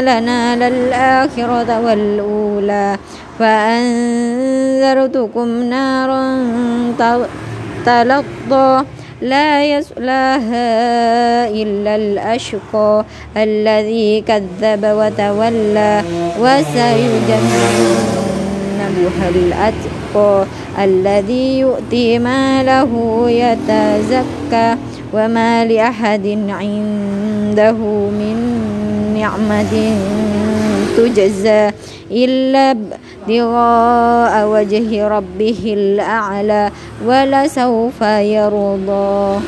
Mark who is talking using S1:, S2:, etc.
S1: لنا للآخرة والأولى فأنذرتكم نارا تلظى لا يصلاها إلا الأشقى الذي كذب وتولى وسيجنبها الأتقى الذي يؤتي ماله يتزكى وما لأحد عنده من نعمة تجزى إلا ابتغاء وجه ربه الأعلى ولسوف يرضى.